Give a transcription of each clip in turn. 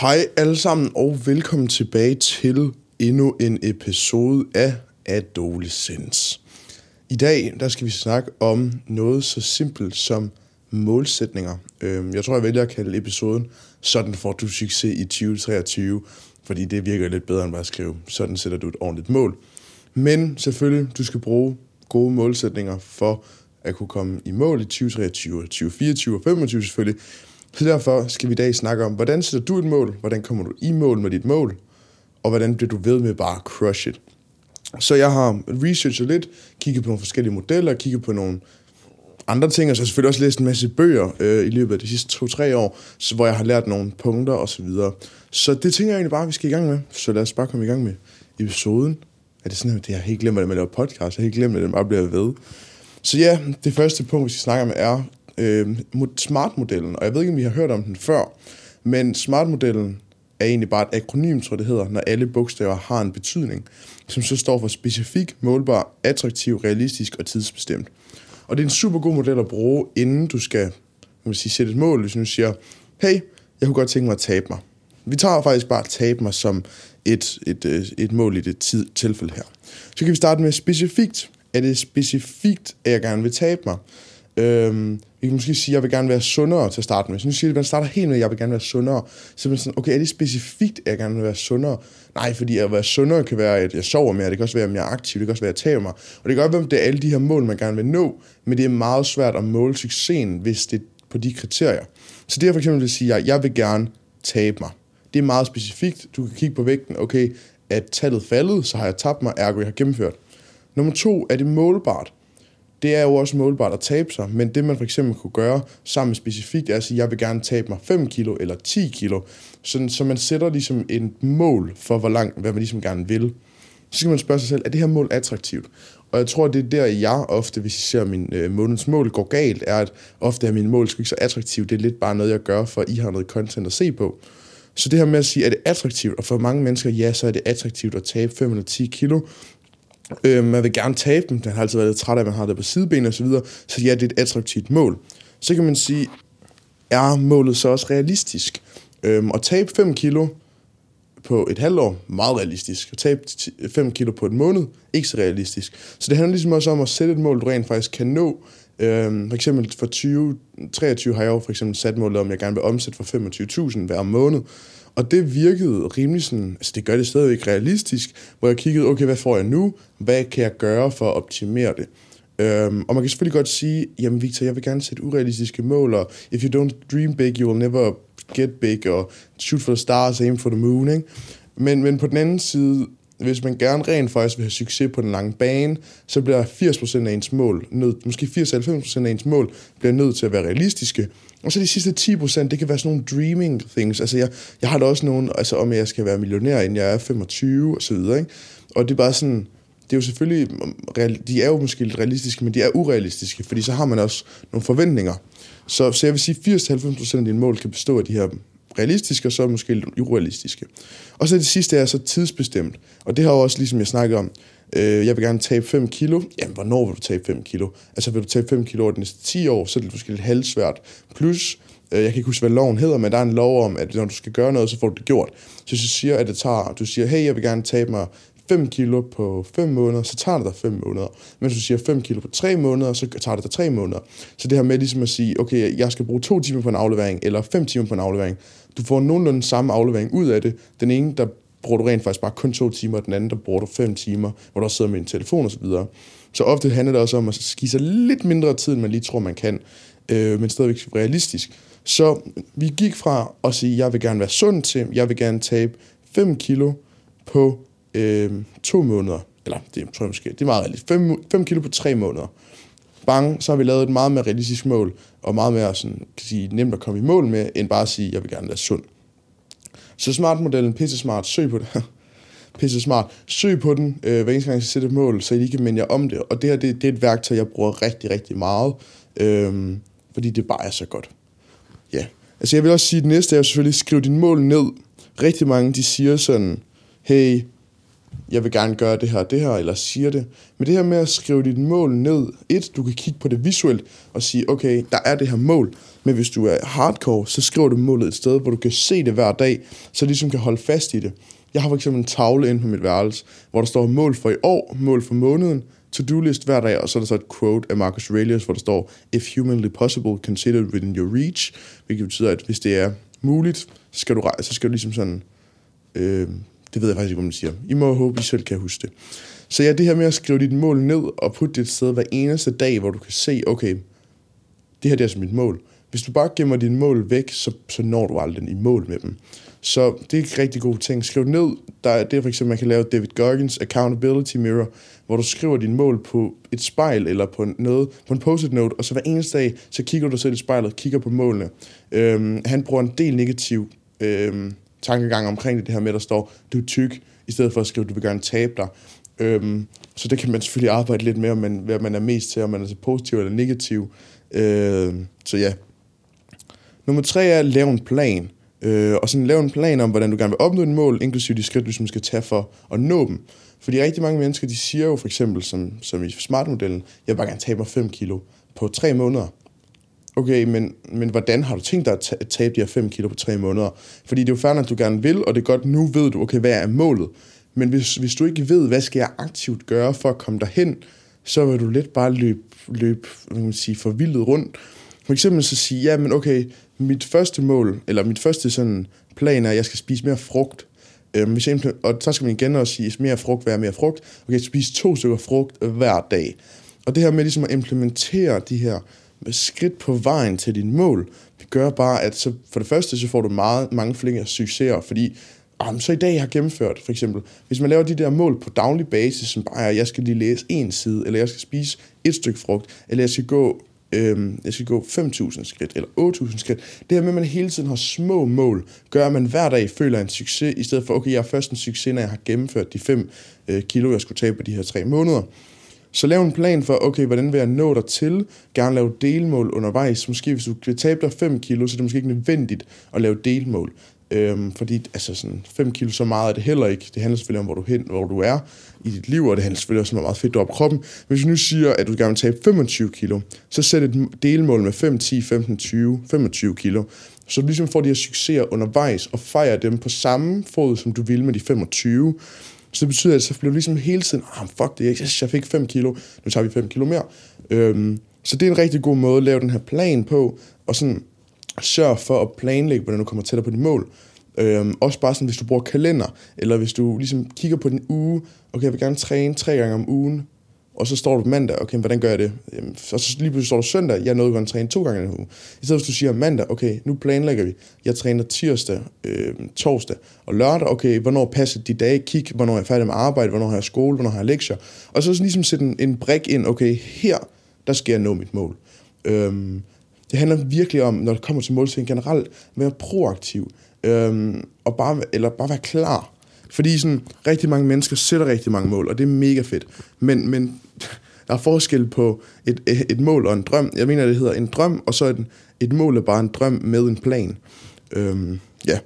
Hej alle sammen, og velkommen tilbage til endnu en episode af Adolescence. I dag der skal vi snakke om noget så simpelt som målsætninger. Øhm, jeg tror, jeg vælger at kalde episoden Sådan får du succes i 2023, fordi det virker lidt bedre end bare at skrive, sådan sætter du et ordentligt mål. Men selvfølgelig, du skal bruge gode målsætninger for at kunne komme i mål i 2023, 2024 og 2025 selvfølgelig. Så derfor skal vi i dag snakke om, hvordan sætter du et mål, hvordan kommer du i mål med dit mål, og hvordan bliver du ved med bare at crush it. Så jeg har researchet lidt, kigget på nogle forskellige modeller, kigget på nogle andre ting, og så har jeg selvfølgelig også læst en masse bøger øh, i løbet af de sidste to-tre år, så, hvor jeg har lært nogle punkter og så videre. Så det tænker jeg egentlig bare, at vi skal i gang med. Så lad os bare komme i gang med episoden. Er det sådan, at jeg har helt glemt, at man laver podcast? Jeg har helt glemt, at den bare bliver ved. Så ja, det første punkt, vi skal snakke om, er øh, smart-modellen. Og jeg ved ikke, om vi har hørt om den før, men smart-modellen er egentlig bare et akronym, tror jeg det hedder, når alle bogstaver har en betydning, som så står for specifik, målbar, attraktiv, realistisk og tidsbestemt. Og det er en super god model at bruge, inden du skal man sige, sætte et mål, hvis du siger, hey, jeg kunne godt tænke mig at tabe mig. Vi tager faktisk bare tabe mig som et, et, et, et mål i det tid, tilfælde her. Så kan vi starte med specifikt. Er det specifikt, at jeg gerne vil tabe mig? Øhm, vi kan måske sige, at jeg vil gerne være sundere til at starte med. Så nu siger at man starter helt med, at jeg vil gerne være sundere. Så er man sådan, okay, er det specifikt, at jeg gerne vil være sundere? Nej, fordi at være sundere kan være, at jeg sover mere, det kan også være, at jeg er aktiv, det kan også være, at jeg taber mig. Og det kan godt være, at det er alle de her mål, man gerne vil nå, men det er meget svært at måle succesen, hvis det er på de kriterier. Så det jeg for eksempel vil sige, at jeg vil gerne tabe mig. Det er meget specifikt. Du kan kigge på vægten, okay, at tallet faldet, så har jeg tabt mig, ergo jeg har gennemført. Nummer to, er det målbart? Det er jo også målbart at tabe sig, men det man for eksempel kunne gøre sammen specifikt er at sige, jeg vil gerne tabe mig 5 kilo eller 10 kilo, sådan, så man sætter ligesom et mål for, hvor langt, hvad man ligesom gerne vil. Så skal man spørge sig selv, er det her mål attraktivt? Og jeg tror, det er der, jeg ofte, hvis jeg ser min øh, månedens mål går galt, er, at ofte er mine mål sgu ikke så attraktivt. Det er lidt bare noget, jeg gør, for I har noget content at se på. Så det her med at sige, er det attraktivt? Og for mange mennesker, ja, så er det attraktivt at tabe 5 eller 10 kilo. Øh, man vil gerne tabe dem. Den har altid været lidt træt af, at man har det på sideben og så videre. Så ja, det er et attraktivt mål. Så kan man sige, er målet så også realistisk? Øhm, at tabe 5 kilo på et halvt år, meget realistisk. At tabe 5 kilo på en måned, ikke så realistisk. Så det handler ligesom også om at sætte et mål, du rent faktisk kan nå. Øhm, for eksempel for 2023 har jeg jo for eksempel sat målet om, at jeg gerne vil omsætte for 25.000 hver måned. Og det virkede rimelig sådan, altså det gør det stadigvæk realistisk, hvor jeg kiggede, okay, hvad får jeg nu? Hvad kan jeg gøre for at optimere det? Um, og man kan selvfølgelig godt sige, jamen Victor, jeg vil gerne sætte urealistiske mål, og if you don't dream big, you will never get big, og shoot for the stars, aim for the moon, ikke? Men, men på den anden side, hvis man gerne rent faktisk vil have succes på den lange bane, så bliver 80% af ens mål, nød, måske 80-90% af ens mål, bliver nødt til at være realistiske. Og så de sidste 10%, det kan være sådan nogle dreaming things. Altså jeg, jeg har da også nogen, altså om jeg skal være millionær, inden jeg er 25 og så videre, ikke? Og det er bare sådan, det er jo selvfølgelig, de er jo måske lidt realistiske, men de er urealistiske, fordi så har man også nogle forventninger. Så, så jeg vil sige, 80-90% af dine mål kan bestå af de her realistiske, og så måske lidt urealistiske. Og så det sidste er så tidsbestemt. Og det har også, ligesom jeg snakkede om, øh, jeg vil gerne tabe 5 kilo. Jamen, hvornår vil du tabe 5 kilo? Altså, vil du tabe 5 kilo over de næste 10 år, så er det måske lidt halvsvært. Plus, øh, jeg kan ikke huske, hvad loven hedder, men der er en lov om, at når du skal gøre noget, så får du det gjort. Så hvis du siger, at det tager, du siger, hey, jeg vil gerne tabe mig 5 kilo på 5 måneder, så tager det dig 5 måneder. Men hvis du siger 5 kilo på 3 måneder, så tager det dig 3 måneder. Så det her med ligesom at sige, okay, jeg skal bruge 2 timer på en aflevering, eller 5 timer på en aflevering. Du får nogenlunde samme aflevering ud af det. Den ene, der bruger du rent faktisk bare kun 2 timer, og den anden, der bruger du 5 timer, hvor du også sidder med en telefon osv. Så, så ofte handler det også om at give sig lidt mindre tid, end man lige tror, man kan, øh, men stadigvæk realistisk. Så vi gik fra at sige, jeg vil gerne være sund til, jeg vil gerne tabe 5 kilo på øh, to måneder. Eller det tror jeg måske, det er meget realistisk. 5, kilo på tre måneder. Bang, så har vi lavet et meget mere realistisk mål, og meget mere sådan, kan sige, nemt at komme i mål med, end bare at sige, jeg vil gerne være sund. Så smart-modellen, pisse smart, søg på det. pisse smart. Søg på den, øh, hver eneste gang jeg sætter et mål, så I lige kan minde jer om det. Og det her, det, det er et værktøj, jeg bruger rigtig, rigtig meget, øh, fordi det bare er så godt. Ja. Altså jeg vil også sige, at det næste er selvfølgelig, skriv dine mål ned. Rigtig mange, de siger sådan, hey, jeg vil gerne gøre det her det her, eller siger det. Men det her med at skrive dit mål ned, et, du kan kigge på det visuelt og sige, okay, der er det her mål, men hvis du er hardcore, så skriver du målet et sted, hvor du kan se det hver dag, så du ligesom kan holde fast i det. Jeg har for eksempel en tavle inde på mit værelse, hvor der står mål for i år, mål for måneden, to-do-list hver dag, og så er der så et quote af Marcus Aurelius, hvor der står, If humanly possible, consider it within your reach, hvilket betyder, at hvis det er muligt, så skal du, så skal du ligesom sådan, øh, det ved jeg faktisk ikke, hvad man siger. I må håbe, I selv kan huske det. Så ja, det her med at skrive dit mål ned og putte det et sted hver eneste dag, hvor du kan se, okay, det her det er altså mit mål. Hvis du bare gemmer dine mål væk, så, så når du aldrig i mål med dem. Så det er en rigtig god ting. Skriv ned. Der er det for eksempel, man kan lave David Goggins Accountability Mirror, hvor du skriver dine mål på et spejl eller på noget, på en post-it note, og så hver eneste dag, så kigger du selv i spejlet, kigger på målene. Øhm, han bruger en del negativ øhm, tankegang omkring det, det her med, der står, du er tyk, i stedet for at skrive, du vil gerne tabe dig. Øhm, så det kan man selvfølgelig arbejde lidt med, om man, hvad man er mest til, om man er så positiv eller negativ. Øhm, så ja. Nummer tre er lav en plan. Øh, og sådan lave en plan om, hvordan du gerne vil opnå dine mål, inklusive de skridt, du som skal tage for at nå dem. Fordi rigtig mange mennesker, de siger jo for eksempel, som, som i smartmodellen, jeg vil bare gerne tabe mig 5 kilo på 3 måneder. Okay, men, men hvordan har du tænkt dig at tabe de her 5 kilo på 3 måneder? Fordi det er jo færdigt, at du gerne vil, og det er godt, nu ved du, okay, hvad er målet? Men hvis, hvis du ikke ved, hvad skal jeg aktivt gøre for at komme derhen, så vil du lidt bare løbe, løbe hvad man sige, forvildet rundt. For eksempel så sige, ja, men okay, mit første mål, eller mit første sådan plan er, at jeg skal spise mere frugt. Øhm, hvis jeg, og så skal man igen også sige, mere frugt, være mere frugt. Okay, spise to stykker frugt hver dag. Og det her med ligesom at implementere de her skridt på vejen til din mål, det gør bare, at så for det første, så får du meget, mange flere succeser, fordi um, så i dag jeg har gennemført, for eksempel, hvis man laver de der mål på daglig basis, som bare er, at jeg skal lige læse en side, eller jeg skal spise et stykke frugt, eller jeg skal gå øhm, jeg skal gå 5.000 skridt eller 8.000 skridt. Det her med, at man hele tiden har små mål, gør, at man hver dag føler en succes, i stedet for, okay, jeg er først en succes, når jeg har gennemført de 5 øh, kilo, jeg skulle tage på de her 3 måneder. Så lav en plan for, okay, hvordan vil jeg nå dig til? Gerne lave delmål undervejs. Måske hvis du vil tabe dig 5 kilo, så er det måske ikke nødvendigt at lave delmål. Øhm, fordi altså sådan 5 kilo, så meget er det heller ikke. Det handler selvfølgelig om, hvor du, hen, hvor du er i dit liv, og det handler selvfølgelig også om, hvor meget fedt du har på kroppen. Hvis du nu siger, at du gerne vil tabe 25 kilo, så sæt et delmål med 5, 10, 15, 20, 25 kilo. Så du ligesom får de her succeser undervejs, og fejrer dem på samme fod, som du vil med de 25. Så det betyder, at så bliver du ligesom hele tiden, ah, fuck det, jeg, altså, jeg fik 5 kilo, nu tager vi 5 kilo mere. Øhm, så det er en rigtig god måde at lave den her plan på, og sådan sørge for at planlægge, hvordan du kommer tættere på dit mål. Øhm, også bare sådan, hvis du bruger kalender, eller hvis du ligesom kigger på din uge, okay, jeg vil gerne træne tre gange om ugen, og så står du mandag, okay, hvordan gør jeg det? Jamen, og så lige pludselig står du søndag, jeg nåede godt at træne to gange i en uge. I stedet hvis du siger mandag, okay, nu planlægger vi, jeg træner tirsdag, øh, torsdag og lørdag, okay, hvornår passer de dage, kig, hvornår er jeg færdig med arbejde, hvornår har jeg skole, hvornår har jeg lektier, og så ligesom sætte en, en brik ind, okay, her, der skal jeg nå mit mål. Øhm, det handler virkelig om, når det kommer til målsætning generelt, at være proaktiv, øhm, og bare, eller bare være klar. Fordi sådan, rigtig mange mennesker sætter rigtig mange mål, og det er mega fedt. Men, men der er forskel på et, et mål og en drøm. Jeg mener, det hedder en drøm, og så et, et mål er bare en drøm med en plan. Øhm, ja.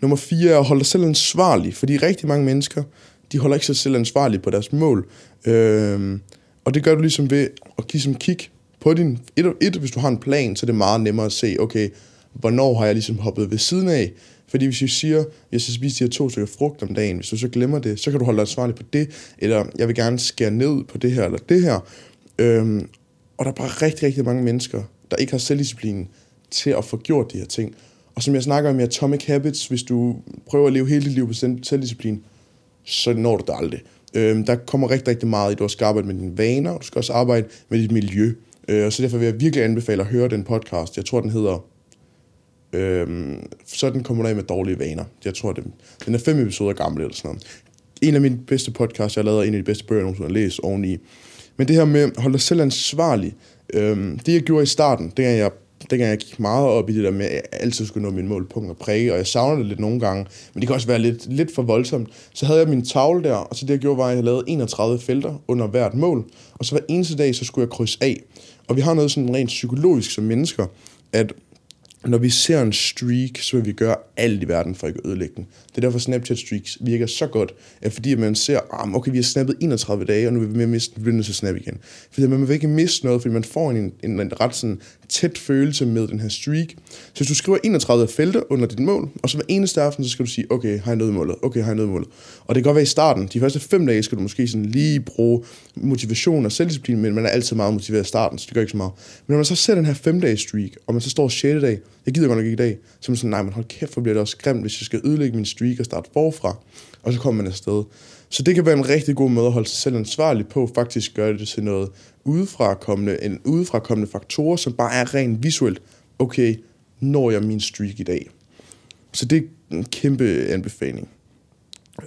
Nummer fire er at holde dig selv ansvarlig, fordi rigtig mange mennesker, de holder ikke sig selv ansvarlige på deres mål. Øhm, og det gør du ligesom ved at give som kig på din... Et, et, hvis du har en plan, så er det meget nemmere at se, okay, hvornår har jeg ligesom hoppet ved siden af? Fordi hvis du siger, at jeg skal spise de her to stykker frugt om dagen, hvis du så glemmer det, så kan du holde dig ansvarlig på det, eller jeg vil gerne skære ned på det her eller det her. Øhm, og der er bare rigtig, rigtig mange mennesker, der ikke har selvdisciplinen til at få gjort de her ting. Og som jeg snakker om i Atomic Habits, hvis du prøver at leve hele dit liv på selvdisciplin, så når du det aldrig. Øhm, der kommer rigtig, rigtig meget i, du skal arbejde med dine vaner, og du skal også arbejde med dit miljø. Øh, og så derfor vil jeg virkelig anbefale at høre den podcast. Jeg tror, den hedder Øhm, sådan kommer du af med dårlige vaner. Jeg tror, det, den er fem episoder gammel eller sådan noget. En af mine bedste podcasts, jeg har lavet, en af de bedste bøger, jeg nogensinde har læst oveni. Men det her med at holde dig selv ansvarlig, øhm, det jeg gjorde i starten, det er jeg dengang jeg gik meget op i det der med, at jeg altid skulle nå min målpunkt og præge, og jeg savner det lidt nogle gange, men det kan også være lidt, lidt for voldsomt. Så havde jeg min tavle der, og så det jeg gjorde var, at jeg lavede 31 felter under hvert mål, og så hver eneste dag, så skulle jeg krydse af. Og vi har noget sådan rent psykologisk som mennesker, at når vi ser en streak, så vil vi gøre alt i verden for ikke at ødelægge den. Det er derfor Snapchat streaks virker så godt, at fordi man ser, ah, okay, vi har snappet 31 dage, og nu vil vi miste, vi nødt til at snappe igen. Fordi man vil ikke miste noget, fordi man får en, en, en ret sådan tæt følelse med den her streak. Så hvis du skriver 31 felter under dit mål, og så hver eneste aften, så skal du sige, okay, har jeg nået målet? Okay, har jeg nået målet? Og det kan godt være i starten. De første fem dage skal du måske sådan lige bruge motivation og selvdisciplin, men man er altid meget motiveret i starten, så det gør ikke så meget. Men når man så ser den her fem dages streak, og man så står 6. dag, jeg gider godt nok ikke i dag, så er man sådan, nej, men hold kæft, for bliver det også grimt, hvis jeg skal ødelægge min streak og starte forfra. Og så kommer man afsted. Så det kan være en rigtig god måde at holde sig selv ansvarlig på, faktisk gøre det til noget udefrakommende, en udefrakommende faktor, som bare er rent visuelt. Okay, når jeg min streak i dag? Så det er en kæmpe anbefaling.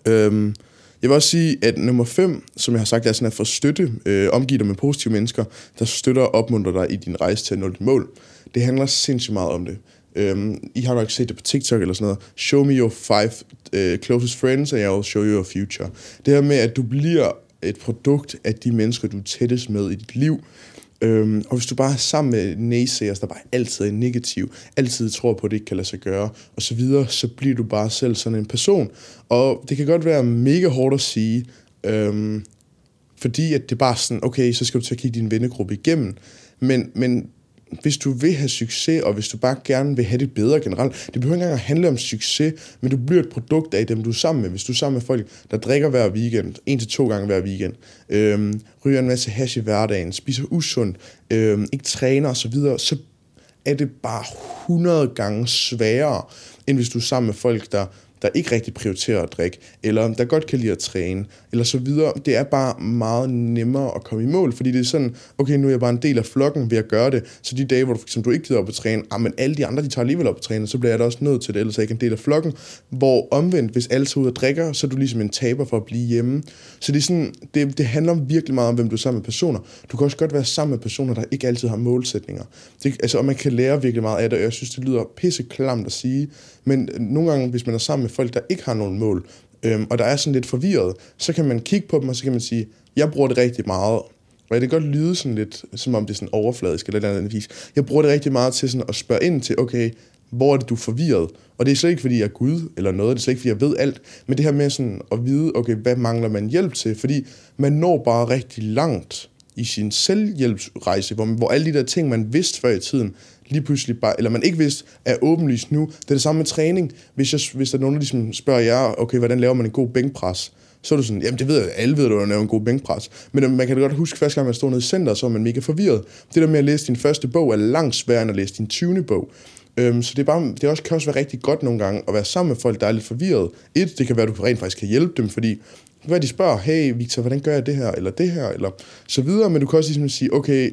Øhm, jeg vil også sige, at nummer 5, som jeg har sagt, er sådan at få støtte, øh, omgive dig med positive mennesker, der støtter og opmuntrer dig i din rejse til at nå dit mål. Det handler sindssygt meget om det. Um, I har nok set det på TikTok eller sådan noget. Show me your five uh, closest friends, and I will show you your future. Det her med, at du bliver et produkt af de mennesker, du er tættest med i dit liv. Um, og hvis du bare er sammen med naysayers, der bare altid er negativ, altid tror på, at det ikke kan lade sig gøre, og så videre, så bliver du bare selv sådan en person. Og det kan godt være mega hårdt at sige, um, fordi at det er bare sådan, okay, så skal du til at kigge din vennegruppe igennem. Men, men hvis du vil have succes, og hvis du bare gerne vil have det bedre generelt, det behøver ikke engang at handle om succes, men du bliver et produkt af dem, du er sammen med. Hvis du er sammen med folk, der drikker hver weekend, en til to gange hver weekend, øhm, ryger en masse hash i hverdagen, spiser usundt, øhm, ikke træner osv., så, så er det bare 100 gange sværere, end hvis du er sammen med folk, der der ikke rigtig prioriterer at drikke, eller der godt kan lide at træne, eller så videre. Det er bare meget nemmere at komme i mål, fordi det er sådan, okay, nu er jeg bare en del af flokken ved at gøre det, så de dage, hvor du, for eksempel, du ikke gider op at træne, ah, men alle de andre, de tager alligevel op at træne, så bliver jeg da også nødt til det, ellers er jeg ikke en del af flokken. Hvor omvendt, hvis alle tager ud og drikker, så er du ligesom en taber for at blive hjemme. Så det, er sådan, det, det handler virkelig meget om, hvem du er sammen med personer. Du kan også godt være sammen med personer, der ikke altid har målsætninger. Det, altså, og man kan lære virkelig meget af det, og jeg synes, det lyder pisse klamt at sige, men nogle gange, hvis man er sammen med folk, der ikke har nogen mål, øhm, og der er sådan lidt forvirret, så kan man kigge på dem, og så kan man sige, jeg bruger det rigtig meget, og det kan godt lyde sådan lidt, som om det er sådan overfladisk eller noget andet vis. Jeg bruger det rigtig meget til sådan at spørge ind til, okay, hvor er det, du er forvirret? Og det er slet ikke, fordi jeg er Gud eller noget, det er slet ikke, fordi jeg ved alt, men det her med sådan at vide, okay, hvad mangler man hjælp til? Fordi man når bare rigtig langt i sin selvhjælpsrejse, hvor, hvor alle de der ting, man vidste før i tiden, lige pludselig bare, eller man ikke vidste, er åbenlyst nu. Det er det samme med træning. Hvis, jeg, hvis der er nogen, der ligesom spørger jer, okay, hvordan laver man en god bænkpres? Så er du sådan, jamen det ved jeg, alle ved, at du laver en god bænkpres. Men øh, man kan da godt huske, første gang man stod nede i center, så var man mega forvirret. Det der med at læse din første bog er langt sværere end at læse din 20. bog. Øhm, så det, er bare, det også, kan også være rigtig godt nogle gange at være sammen med folk, der er lidt forvirret. Et, det kan være, at du rent faktisk kan hjælpe dem, fordi hvad de spørger, hey Victor, hvordan gør jeg det her, eller det her, eller så videre, men du kan også ligesom sige, okay,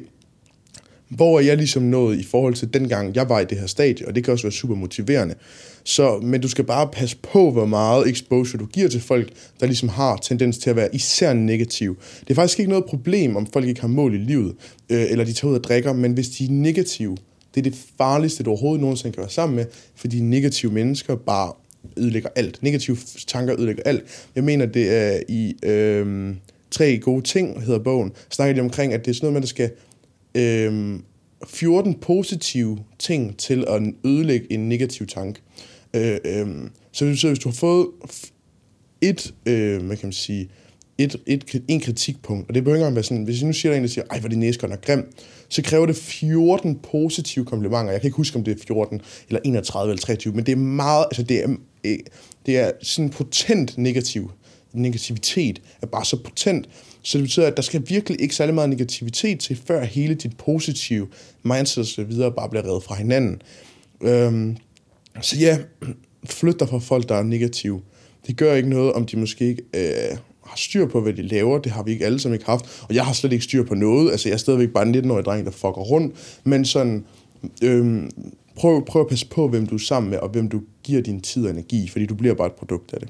hvor er jeg ligesom nået i forhold til dengang, jeg var i det her stadie, og det kan også være super motiverende. Så, men du skal bare passe på, hvor meget exposure du giver til folk, der ligesom har tendens til at være især negativ. Det er faktisk ikke noget problem, om folk ikke har mål i livet, øh, eller de tager ud og drikker, men hvis de er negative, det er det farligste, du overhovedet nogensinde kan være sammen med, fordi negative mennesker bare ødelægger alt. Negative tanker ødelægger alt. Jeg mener, det er i øh, tre gode ting, hedder bogen, snakker de omkring, at det er sådan noget, man der skal øh, 14 positive ting til at ødelægge en negativ tanke. Øh, øh, så det betyder, hvis du har fået et, øh, hvad kan man sige, et, et, en kritikpunkt, og det behøver ikke være sådan, hvis jeg nu siger der en, der siger, ej, hvor det næse godt nok grim, så kræver det 14 positive komplimenter. Jeg kan ikke huske, om det er 14, eller 31, eller 23, men det er meget, altså det er, øh, det er sådan potent negativ, negativitet er bare så potent, så det betyder, at der skal virkelig ikke særlig meget negativitet til, før hele dit positive mindset og så videre bare bliver reddet fra hinanden. Øhm, så ja, flyt dig fra folk, der er negative. Det gør ikke noget, om de måske ikke øh, har styr på, hvad de laver. Det har vi ikke alle sammen ikke haft. Og jeg har slet ikke styr på noget. Altså, jeg er stadigvæk bare en 19-årig dreng, der fucker rundt. Men sådan, øhm, prøv, prøv at passe på, hvem du er sammen med, og hvem du giver din tid og energi, fordi du bliver bare et produkt af det.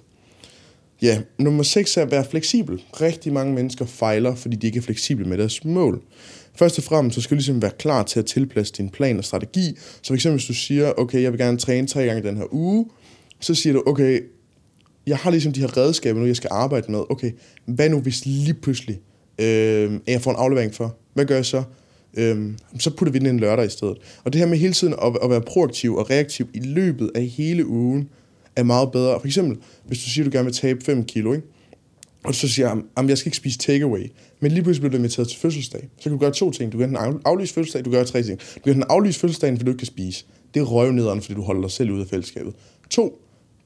Ja, nummer 6 er at være fleksibel. Rigtig mange mennesker fejler, fordi de ikke er fleksible med deres mål. Først og fremmest, så skal du ligesom være klar til at tilpasse din plan og strategi. Så for eksempel, hvis du siger, okay, jeg vil gerne træne tre gange den her uge, så siger du, okay, jeg har ligesom de her redskaber nu, jeg skal arbejde med. Okay, hvad nu hvis lige pludselig øh, jeg får en aflevering for? Hvad gør jeg så? øhm, så putter vi den en lørdag i stedet. Og det her med hele tiden at, at være proaktiv og reaktiv i løbet af hele ugen, er meget bedre. For eksempel, hvis du siger, at du gerne vil tabe 5 kilo, ikke? og så siger jeg, at jeg skal ikke spise takeaway, men lige pludselig bliver du inviteret til fødselsdag, så kan du gøre to ting. Du kan enten aflyse fødselsdag, du kan gøre tre ting. Du kan enten aflyse fødselsdagen, fordi du ikke kan spise. Det er røvnederen, fordi du holder dig selv ude af fællesskabet. To,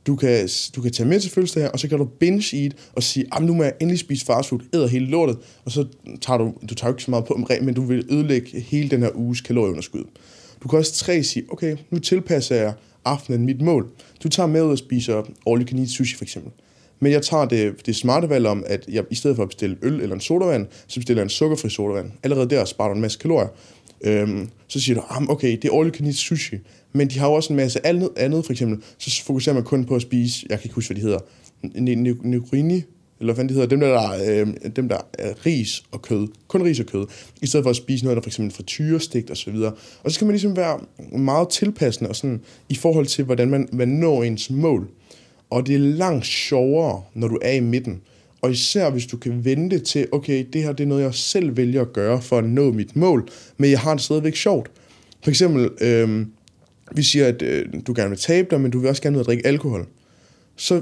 du kan, du kan tage med til fødselsdag her, og så kan du binge eat og sige, at nu må jeg endelig spise fastfood, æder hele lortet, og så tager du, du tager ikke så meget på, men du vil ødelægge hele den her uges kalorieunderskud. Du kan også tre sige, okay, nu tilpasser jeg aftenen mit mål. Du tager med ud og spiser all you can eat sushi for eksempel. Men jeg tager det, det smarte valg om, at jeg i stedet for at bestille øl eller en sodavand, så bestiller jeg en sukkerfri sodavand. Allerede der sparer du en masse kalorier. Øhm, så siger du, ah, okay, det er all you can eat sushi. Men de har jo også en masse andet, andet for eksempel. Så fokuserer man kun på at spise, jeg kan ikke huske, hvad de hedder, Negrini, eller hvad de hedder, dem der, der, øh, dem der er ris og kød, kun ris og kød, i stedet for at spise noget, der for eksempel frityrestigt og så videre. Og så skal man ligesom være meget tilpassende og sådan, i forhold til, hvordan man, man når ens mål. Og det er langt sjovere, når du er i midten. Og især hvis du kan vente til, okay, det her det er noget, jeg selv vælger at gøre for at nå mit mål, men jeg har det stadigvæk sjovt. For eksempel, øh, vi siger, at øh, du gerne vil tabe dig, men du vil også gerne ud og drikke alkohol. Så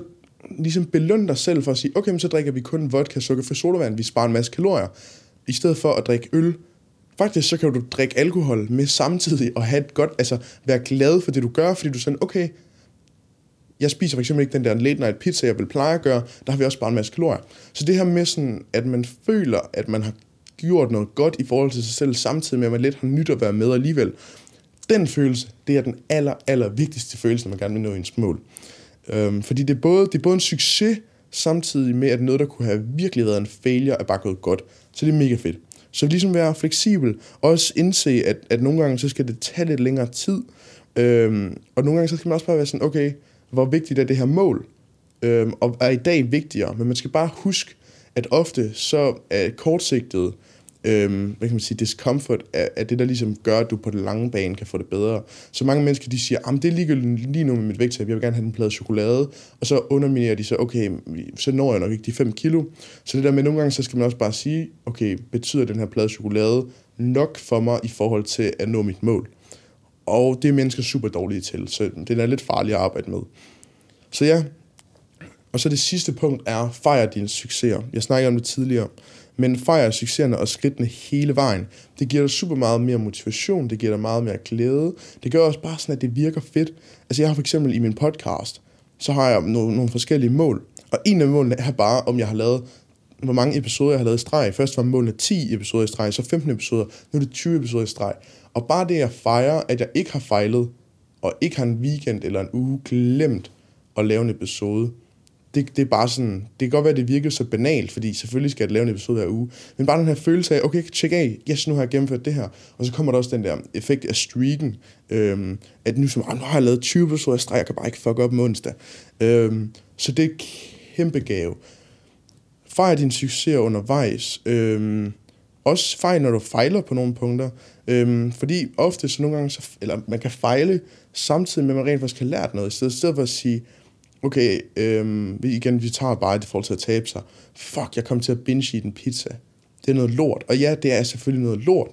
ligesom belønne dig selv for at sige, okay, men så drikker vi kun vodka, sukkerfri sodavand, vi sparer en masse kalorier, i stedet for at drikke øl. Faktisk så kan du drikke alkohol med samtidig og have et godt, altså være glad for det, du gør, fordi du sådan, okay, jeg spiser for eksempel ikke den der late night pizza, jeg vil pleje at gøre, der har vi også bare en masse kalorier. Så det her med sådan, at man føler, at man har gjort noget godt i forhold til sig selv, samtidig med, at man lidt har nyt at være med alligevel, den følelse, det er den aller, aller vigtigste følelse, når man gerne vil nå ens mål. Øhm, fordi det er, både, det er både en succes, samtidig med, at noget, der kunne have virkelig været en failure, er bare gået godt. Så det er mega fedt. Så ligesom være fleksibel, og også indse, at, at nogle gange, så skal det tage lidt længere tid, øhm, og nogle gange, så skal man også bare være sådan, okay, hvor vigtigt er det her mål, øhm, og er i dag vigtigere, men man skal bare huske, at ofte så er kortsigtet øhm, hvad kan man sige, discomfort er, er det, der ligesom gør, at du på den lange bane kan få det bedre. Så mange mennesker, de siger, at det er ligegyldigt lige nu med mit vægttab, jeg vil gerne have den plade chokolade, og så underminerer de så, okay, så når jeg nok ikke de 5 kilo. Så det der med, nogle gange, så skal man også bare sige, okay, betyder den her plade chokolade nok for mig i forhold til at nå mit mål? Og det er mennesker super dårlige til, så det er lidt farligt at arbejde med. Så ja, og så det sidste punkt er, fejre dine succeser. Jeg snakkede om det tidligere. Men fejre succeserne og skridtene hele vejen. Det giver dig super meget mere motivation, det giver dig meget mere glæde. Det gør også bare sådan, at det virker fedt. Altså jeg har for eksempel i min podcast, så har jeg nogle, nogle forskellige mål. Og en af målene er bare, om jeg har lavet hvor mange episoder jeg har lavet i streg. Først var målene 10 episoder i streg, så 15 episoder, nu er det 20 episoder i streg. Og bare det, at fejre, at jeg ikke har fejlet, og ikke har en weekend eller en uge glemt at lave en episode, det, det er bare sådan, det kan godt være, at det virker så banalt, fordi selvfølgelig skal jeg lave en episode hver uge, men bare den her følelse af, okay, tjek af, yes, nu har jeg gennemført det her, og så kommer der også den der effekt af streaken, øhm, at nu, som, ah, nu har jeg lavet 20 episoder jeg, streg, jeg kan bare ikke fuck op med onsdag. Øhm, så det er kæmpe gave. Fejr din succes undervejs. Øhm, også fejl, når du fejler på nogle punkter. Øhm, fordi ofte, så nogle gange, så, eller man kan fejle, samtidig med, at man rent faktisk har lært noget. I stedet for at sige, okay, øhm, igen, vi tager bare det forhold til at tabe sig. Fuck, jeg kom til at binge i den pizza. Det er noget lort. Og ja, det er selvfølgelig noget lort.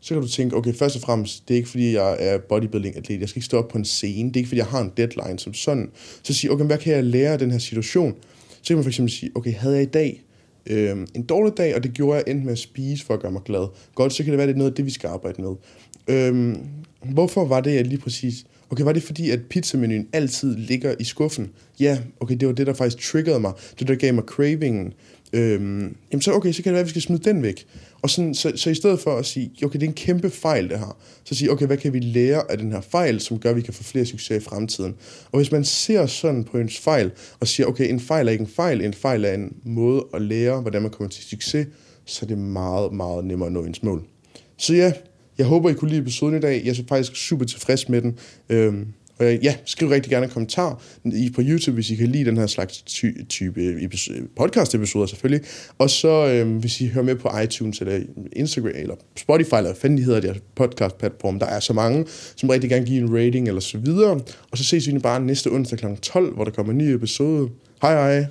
Så kan du tænke, okay, først og fremmest, det er ikke fordi, jeg er bodybuilding-atlet. Jeg skal ikke stå op på en scene. Det er ikke fordi, jeg har en deadline som sådan. Så sige, okay, hvad kan jeg lære af den her situation? Så kan man for eksempel sige, okay, havde jeg i dag øhm, en dårlig dag, og det gjorde jeg enten med at spise for at gøre mig glad. Godt, så kan det være, det er noget af det, vi skal arbejde med. Øhm, hvorfor var det, jeg lige præcis Okay, var det fordi, at pizzamenuen altid ligger i skuffen? Ja, okay, det var det, der faktisk triggerede mig. Det, der gav mig cravingen. Øhm, jamen så, okay, så kan det være, at vi skal smide den væk. Og sådan, så, så i stedet for at sige, okay, det er en kæmpe fejl, det her, så sige, okay, hvad kan vi lære af den her fejl, som gør, at vi kan få flere succes i fremtiden? Og hvis man ser sådan på ens fejl, og siger, okay, en fejl er ikke en fejl, en fejl er en måde at lære, hvordan man kommer til succes, så er det meget, meget nemmere at nå ens mål. Så ja, jeg håber, I kunne lide episoden i dag. Jeg er faktisk super tilfreds med den. Øhm, og ja, skriv rigtig gerne en kommentar i på YouTube, hvis I kan lide den her slags ty- type podcast-episoder selvfølgelig. Og så øhm, hvis I hører med på iTunes eller Instagram eller Spotify, eller hvad fanden de hedder, podcast-platform, der er så mange, som rigtig gerne giver en rating eller så videre. Og så ses vi bare næste onsdag kl. 12, hvor der kommer en ny episode. Hej hej!